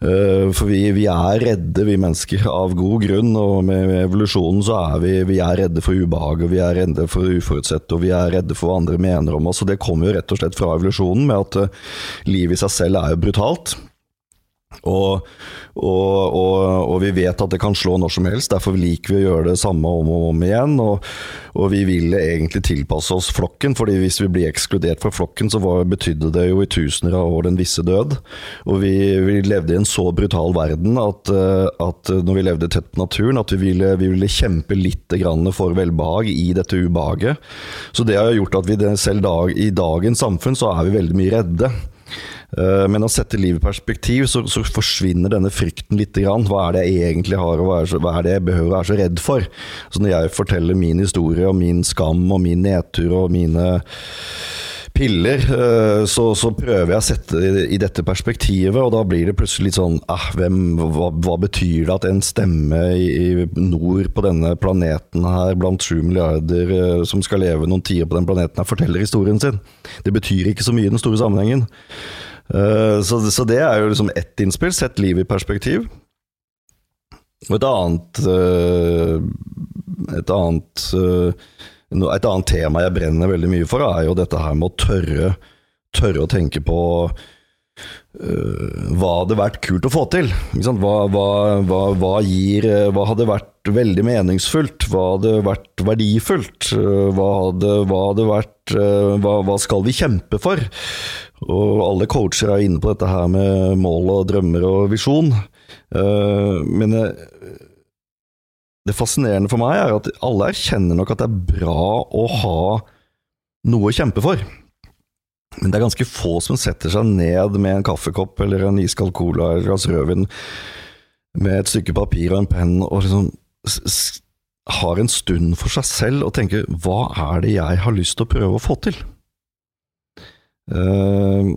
B: Eh, for vi, vi, er redde, vi mennesker, av god grunn. Og med evolusjonen så er vi, vi er redde for ubehag, og vi er redde for uforutsett, og vi er redde for hva andre mener om oss. Og det kommer jo rett og slett fra evolusjonen, med at eh, livet i seg selv er jo brutalt. Og, og, og, og, vi vet at det kan slå når som helst, derfor liker vi å gjøre det samme om og om igjen. Og, vi ville egentlig tilpasse oss flokken, fordi hvis vi blir ekskludert fra flokken, så var, betydde det jo i tusener av år den visse død. Og vi, vi levde i en så brutal verden at, eh, at, når vi levde tett på naturen, at vi ville, vi ville kjempe litt for velbehag i dette ubehaget. Så det har gjort at vi selv dag, i dagens samfunn så er vi veldig mye redde. Eh, men å sette livet i perspektiv, så, så, forsvinner denne frykten litt. Hva er det jeg egentlig har, og hva er, så, hva er, det jeg behøver å være så redd for? Så når jeg forteller min historie og min skam og min nedtur og mine piller, eh, så, så, prøver jeg å sette det i dette perspektivet, og da blir det plutselig litt sånn ah, hvem, hva, hva, betyr det at en stemme i, i, nord på denne planeten her, blant sju milliarder eh, som skal leve noen tider på den planeten her, forteller historien sin? Det betyr ikke så mye i den store sammenhengen. Eh, så, så, det er jo liksom ett innspill. Sett livet i perspektiv. Og et annet eh, Et annet eh, et annet tema jeg brenner veldig mye for, er jo dette her med å tørre, tørre å tenke på hva hadde vært kult å få til. Hva, hva, hva, hva, gir, hva hadde vært veldig meningsfullt? Hva hadde vært verdifullt? Hva hadde, hadde vært hva, skal vi kjempe for? Og alle coacher er inne på dette her med mål og drømmer og visjon. Eh, men eh, det fascinerende for meg er at alle erkjenner nok at det er bra å ha noe å kjempe for. Men det er ganske få som setter seg ned med en kaffekopp eller en iskald cola eller et glass rødvin med et stykke papir og en penn og liksom har en stund for seg selv og tenker hva er det jeg har lyst til å prøve å få til? Uh,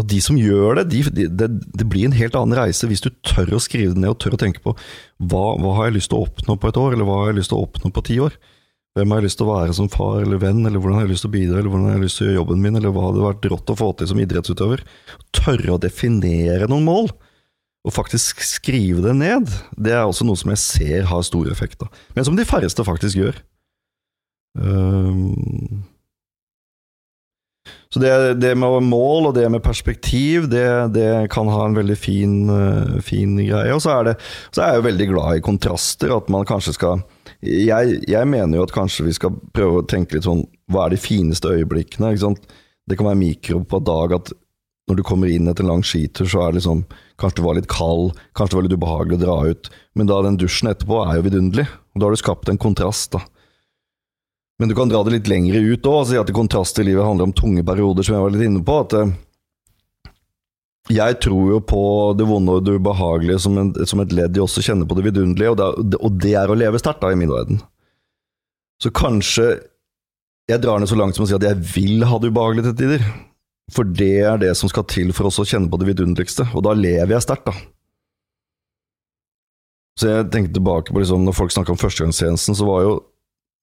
B: og de som gjør det, de, de, det, blir en helt annen reise hvis du tør å skrive det ned og tør å tenke på hva, hva, har jeg lyst til å oppnå på et år, eller hva har jeg lyst til å oppnå på ti år? Hvem har jeg lyst til å være som far eller venn, eller hvordan har jeg lyst til å bidra, eller hvordan har jeg lyst til å gjøre jobben min, eller hva hadde vært rått å få til som idrettsutøver? Tørre å definere noen mål, og faktisk skrive det ned, det er også noe som jeg ser har stor effekt, da. men som de færreste faktisk gjør. Um så det, det, med mål og det med perspektiv, det, det kan ha en veldig fin, uh, fin greie. Og så er, det, så er jeg jo veldig glad i kontraster. At man kanskje skal jeg, jeg, mener jo at kanskje vi skal prøve å tenke litt sånn Hva er de fineste øyeblikkene? Det kan være mikro på en dag at når du kommer inn etter en lang skitur, så er det liksom Kanskje du var litt kald, kanskje det var litt ubehagelig å dra ut. Men da den dusjen etterpå er jo vidunderlig. Og da har du skapt en kontrast, da. Men du kan dra det litt lengre ut òg, og si at kontrast i livet handler om tunge perioder, som jeg var litt inne på. at eh, jeg tror jo på det vonde og det ubehagelige som, en, som et ledd i også kjenne på det vidunderlige, og det, og det er å leve sterkt, da, i min verden. Så kanskje jeg drar ned så langt som å si at jeg vil ha det ubehagelig til tider. For det er det som skal til for oss å kjenne på det vidunderligste, og da lever jeg sterkt, da. Så jeg tenkte tilbake på liksom, når folk snakka om førstegangstjenesten, så var jo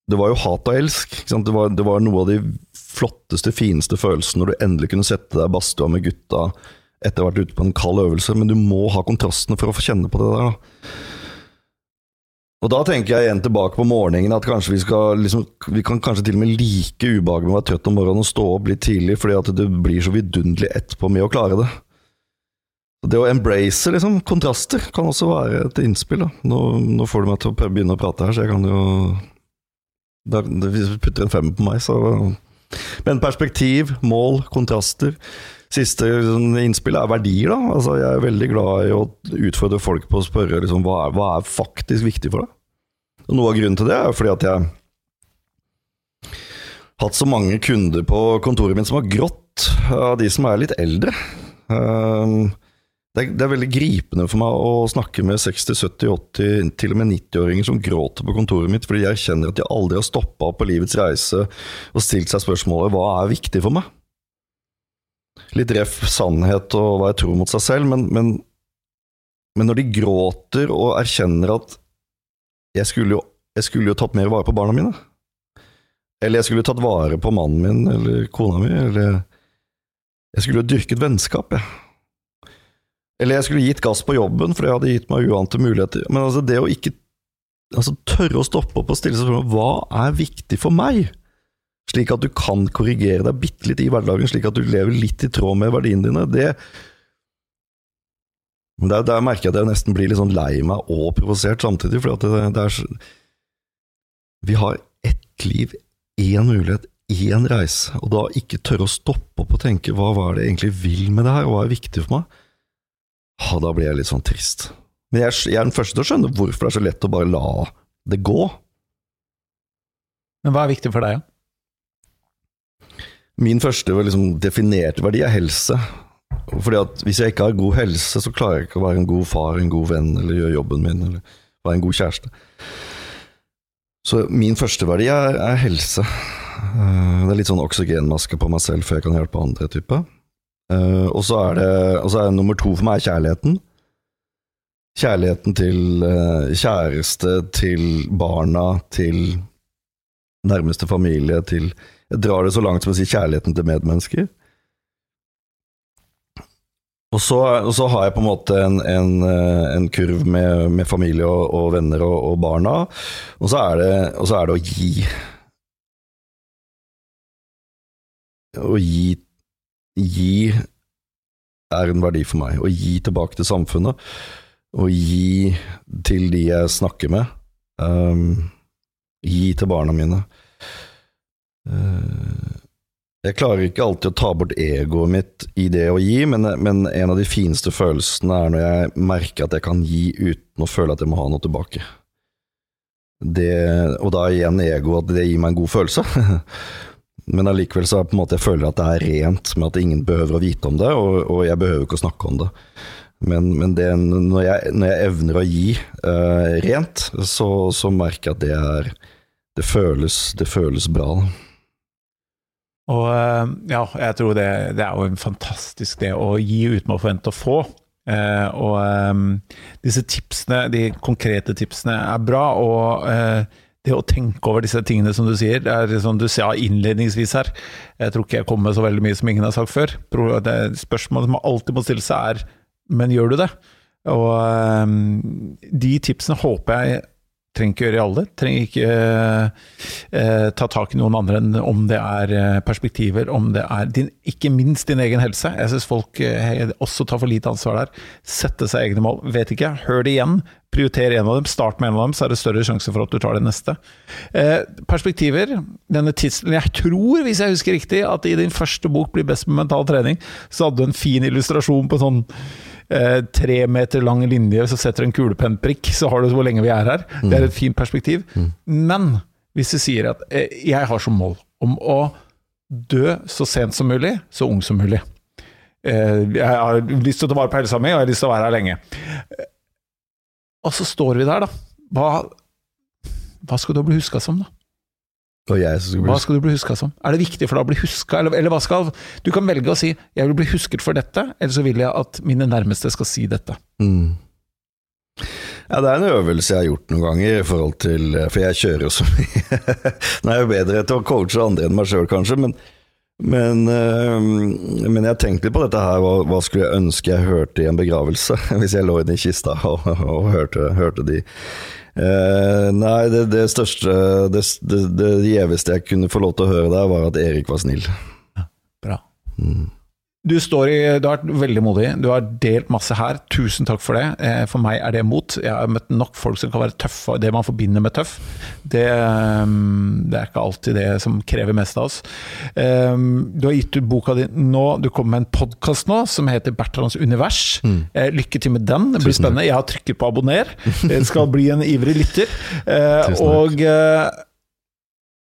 B: det var jo hat og elsk. Det var, det, var, noe av de flotteste, fineste følelsene når du endelig kunne sette deg i badstua med gutta etter å ha vært ute på en kald øvelse, men du må ha kontrastene for å få kjenne på det der. da. Og da tenker jeg igjen tilbake på morgenen, at kanskje vi skal liksom, Vi kan kanskje til og med like ubehagelig med å være trøtt om morgenen og stå opp litt tidlig, fordi at det blir så vidunderlig etterpå med å klare det. Det å embrace liksom, kontraster kan også være et innspill. Nå, nå får du meg til å begynne å prate her, så jeg kan jo da, hvis du putter en femmer på meg, så Men perspektiv, mål, kontraster. Siste liksom, innspill er verdier, da. Altså, jeg er veldig glad i å utfordre folk på å spørre liksom, hva, er, hva er faktisk viktig for deg. Og Noe av grunnen til det er fordi at jeg har hatt så mange kunder på kontoret mitt som har grått, av de som er litt eldre. Um, det er, det er, veldig gripende for meg å snakke med 60, 70, 80, til og med 90-åringer som gråter på kontoret mitt fordi jeg kjenner at de aldri har stoppa på livets reise og stilt seg spørsmålet hva er viktig for meg? Litt ref sannhet og hva jeg tror mot seg selv, men, men, men når de gråter og erkjenner at jeg skulle, jo, jeg skulle jo tatt mer vare på barna mine, eller jeg skulle tatt vare på mannen min eller kona mi, eller jeg skulle jo dyrket vennskap, jeg. Eller jeg skulle gitt gass på jobben, for det hadde gitt meg uante muligheter. Men altså, det å ikke altså, tørre å stoppe opp og stille seg spørsmål hva er viktig for meg? Slik at du kan korrigere deg bitte litt i hverdagen, slik at du lever litt i tråd med verdiene dine. Det der, der merker jeg at jeg nesten blir litt sånn lei meg og provosert samtidig. For det, det er Vi har ett liv, én mulighet, én reise. Og da ikke tørre å stoppe opp og tenke hva var det jeg egentlig vil med det her, og hva er viktig for meg? ha, da blir jeg litt sånn trist. Men jeg, jeg, er den første til å skjønne hvorfor det er så lett å bare la det gå.
A: Men hva er viktig for deg, da?
B: Min første liksom, definerte verdi er helse. Fordi at Hvis jeg ikke har god helse, så klarer jeg ikke å være en god far, en god venn, eller gjøre jobben min, eller være en god kjæreste. Så min første verdi er, er helse. Eh, det er litt sånn oksygenmaske på meg selv før jeg kan hjelpe andre. type. Uh, og så er det og så er nummer to for meg kjærligheten. Kjærligheten til uh, kjæreste, til barna, til nærmeste familie, til Jeg drar det så langt som å si kjærligheten til medmennesker. Og så, og så har jeg på en måte en, en, eh, en kurv med, med familie og, og venner og, og, barna, og så, det, og så er det å gi. Å gi gi er en verdi for meg. Å gi tilbake til samfunnet. Å gi til de jeg snakker med. Um, gi til barna mine. Uh, jeg klarer ikke alltid å ta bort egoet mitt i det å gi, men, men, en av de fineste følelsene er når jeg merker at jeg kan gi uten å føle at jeg må ha noe tilbake. Det, og da igjen ego, at det gir meg en god følelse. Men allikevel så på en måte jeg føler at det er rent med at ingen behøver å vite om det, og, og jeg behøver ikke å snakke om det. Men, men det, når, jeg, når, jeg, evner å gi uh, rent, så, så, merker jeg at det er Det føles, det føles bra.
A: Og uh, ja, jeg tror det, det, er jo en fantastisk det å gi uten å forvente å få. Uh, og um, disse tipsene, de konkrete tipsene, er bra. og det å tenke over disse tingene som du sier, det er som du sa innledningsvis her. Jeg tror ikke jeg kommer med så veldig mye som ingen har sagt før. Spørsmålet som alltid må stille seg er men gjør du det? Og um, de tipsene håper jeg trenger ikke gjøre i alle. Trenger ikke eh, ta tak i noen andre enn om det er eh, perspektiver, om det er din, ikke minst din egen helse. Jeg syns folk eh, også tar for lite ansvar der. Sette seg egne mål. Vet ikke, hør det igjen. Prioriter en av dem, start med en av dem, så er det større sjanse for at du tar det neste. Eh, perspektiver. Denne tidsen, Jeg tror, hvis jeg husker riktig, at i din første bok 'Bli best med mental trening', så hadde du en fin illustrasjon på sånn eh, tre meter lang linje, så setter en kulepennprikk, så har du hvor lenge vi er her. Det er et fint perspektiv. Men hvis du sier at eh, jeg har som mål om å dø så sent som mulig, så ung som mulig. Eh, jeg har lyst til å ta vare på helsa mi, og jeg har lyst til å være her lenge. Og så står vi der, da. Hva, hva skal du bli huska som, da? Hva skal du bli huska som? Er det viktig for deg å bli huska, eller, eller, hva skal Du kan velge å si 'jeg vil bli husket for dette', eller så vil jeg at mine nærmeste skal si dette. Mm.
B: Ja, det er en øvelse jeg har gjort noen ganger, i forhold til For jeg kjører jo så mye. Nå er jeg bedre til å coache andre enn meg sjøl, kanskje, men, men, øh, men jeg tenkte på dette her. Hva, hva, skulle jeg ønske jeg hørte i en begravelse? Hvis jeg lå inne i kista og, og hørte, hørte de Uh, nei, det, det største det, det, det, gjeveste jeg kunne få lov til å høre der, var at Erik var snill.
A: Ja, bra. Mm. Du, står i, du har vært veldig modig. Du har delt masse her. Tusen takk for det. Eh, for meg er det mot. Jeg har møtt nok folk som kan være tøffe, det man forbinder med tøff. Det, ehm, det er ikke alltid det som krever mest av oss. Ehm, du har gitt ut boka di nå. Du kommer med en podkast nå som heter Bertrands univers. Mm. Eh, lykke til med den. Det blir spennende. Jeg har trykket på abonner. Det skal bli en ivrig lytter. Eh, og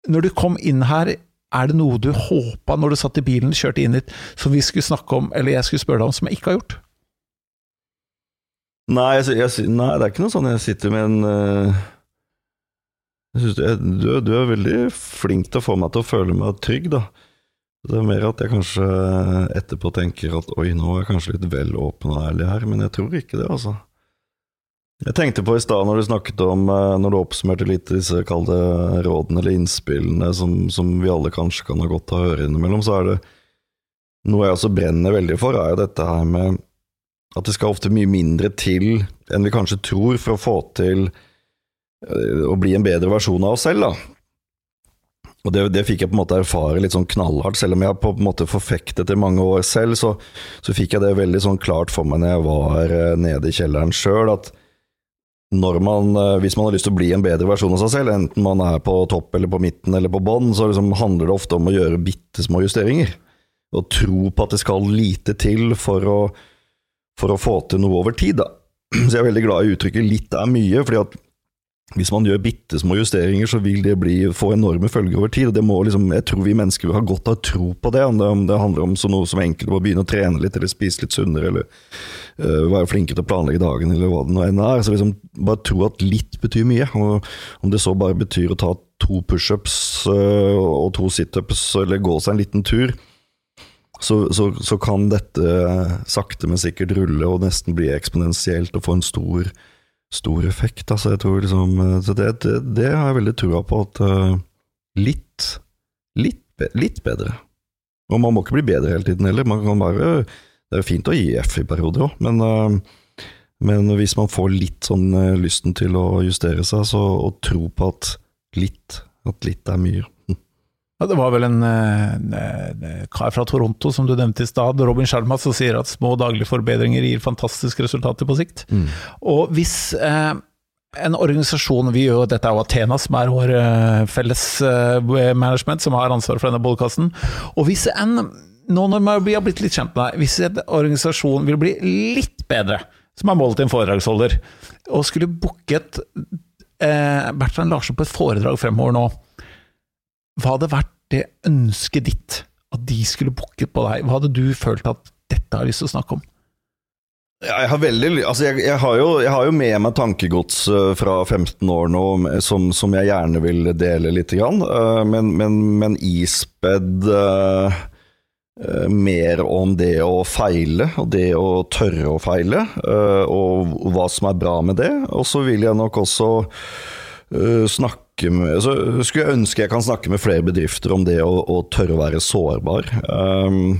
A: når du kom inn her er det noe du håpa når du satt i bilen, og kjørte inn hit, som vi skulle snakke om, eller jeg skulle spørre deg om, som jeg ikke har gjort?
B: Nei, jeg, jeg, nei, det er ikke noe sånn jeg sitter med en uh, jeg du, du, du, er veldig flink til å få meg til å føle meg trygg, da. Det er mer at jeg kanskje etterpå tenker at oi, nå er jeg kanskje litt vel åpen og ærlig her, men jeg tror ikke det, altså. Jeg tenkte på i stad når du snakket om eh, Når du oppsummerte litt disse kalde rådene eller innspillene som, som, vi alle kanskje kan ha godt av å høre innimellom, så er det noe jeg også brenner veldig for, er jo dette her med at det skal ofte mye mindre til enn vi kanskje tror for å få til eh, å bli en bedre versjon av oss selv, da. Og det, det, fikk jeg på en måte erfare litt sånn knallhardt. Selv om jeg på en måte forfektet det mange år selv, så, så, fikk jeg det veldig sånn klart for meg når jeg var eh, nede i kjelleren sjøl, at man, eh, hvis man har lyst til å bli en bedre versjon av seg selv, enten man er på topp eller på midten eller på bånn, så liksom handler det ofte om å gjøre bitte små justeringer. Og tro på at det skal lite til for å, for å få til noe over tid, da. Så jeg er veldig glad i uttrykket 'litt er mye', fordi at hvis man gjør bitte små justeringer, så vil det bli, få enorme følger over tid. og det må liksom, Jeg tror vi mennesker har godt av tro på det. Om det, om det handler om noe som enkelt å begynne å trene litt, eller spise litt sunnere, eller øh, være flinkere til å planlegge dagen, eller hva det nå enn er. Så liksom, Bare tro at litt betyr mye. og Om det så bare betyr å ta to pushups øh, og to situps, eller gå seg en liten tur, så, så, så, kan dette sakte, men sikkert rulle og nesten bli eksponentielt og få en stor stor effekt. Altså, jeg tror liksom, eh, det, det, det har jeg veldig trua på, at uh, litt, litt, litt, bedre. Og man må ikke bli bedre hele tiden heller. Man kan bare, det er jo fint å gi F i perioder òg, men, uh, men, hvis man får litt sånn lysten til å justere seg, så, og tro på at litt, at litt er mye.
A: Ja, det var vel en, en, en, kar fra Toronto som du nevnte i stad, Robin Sharma, som sier at små daglige forbedringer gir fantastiske resultater på sikt. Mm. Og hvis eh, en organisasjon Vi gjør dette er jo Athena, som er vår eh, felles eh, management, som har ansvaret for denne podkasten. Og hvis en nå når vi har blitt litt kjent med deg, hvis en organisasjon vil bli litt bedre, som er målet til en foredragsholder, og skulle booket eh, Bertrand Larsen på et foredrag fremover nå hva hadde vært det ønsket ditt? At de skulle booke på deg? Hva hadde du følt at dette har lyst til å snakke om?
B: Jeg har, veldig, altså jeg, jeg, har jo, jeg har, jo, med meg tankegods eh, fra 15 år nå som, som jeg gjerne vil dele litt. Grann. Eh, men, men, men ispedd uh, mer om det å feile, og det å tørre å feile, og hva som er bra med det. Og så vil jeg nok også snakke med altså, Skulle jeg ønske jeg kan snakke med flere bedrifter om det å, å tørre å være sårbar. Um,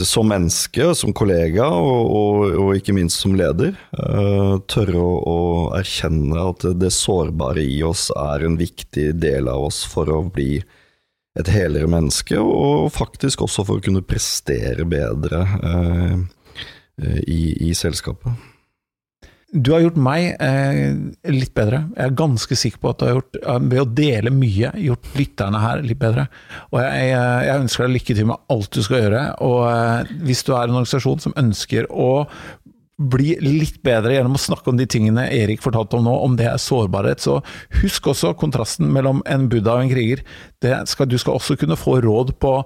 B: som menneske, som kollega og, og, og, ikke minst som leder. Uh, tørre å, å, erkjenne at det sårbare i oss er en viktig del av oss for å bli et helere menneske, og faktisk også for å kunne prestere bedre uh, i, i selskapet.
A: Du har gjort meg eh, litt bedre. Jeg er ganske sikker på at du har gjort, eh, ved å dele mye, gjort lytterne her litt bedre. Og jeg, eh, jeg ønsker deg lykke til med alt du skal gjøre. Og eh, hvis du er en organisasjon som ønsker å bli litt bedre gjennom å snakke om de tingene Erik fortalte om nå, om det er sårbarhet, så husk også kontrasten mellom en buddha og en kriger. Skal, du skal også kunne få råd på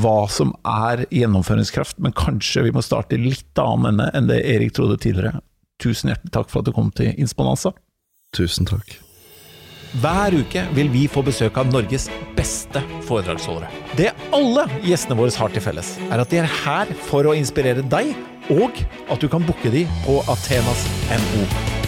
A: hva som er gjennomføringskraft, men kanskje vi må starte litt annen ende enn det Erik trodde tidligere. Tusen hjertelig takk for at du kom til Insponanza.
B: Tusen takk.
A: Hver uke vil vi få besøk av Norges beste foredragsholdere. Det alle gjestene våre har til felles, er at de er her for å inspirere deg, og at du kan booke de på Athenas NO.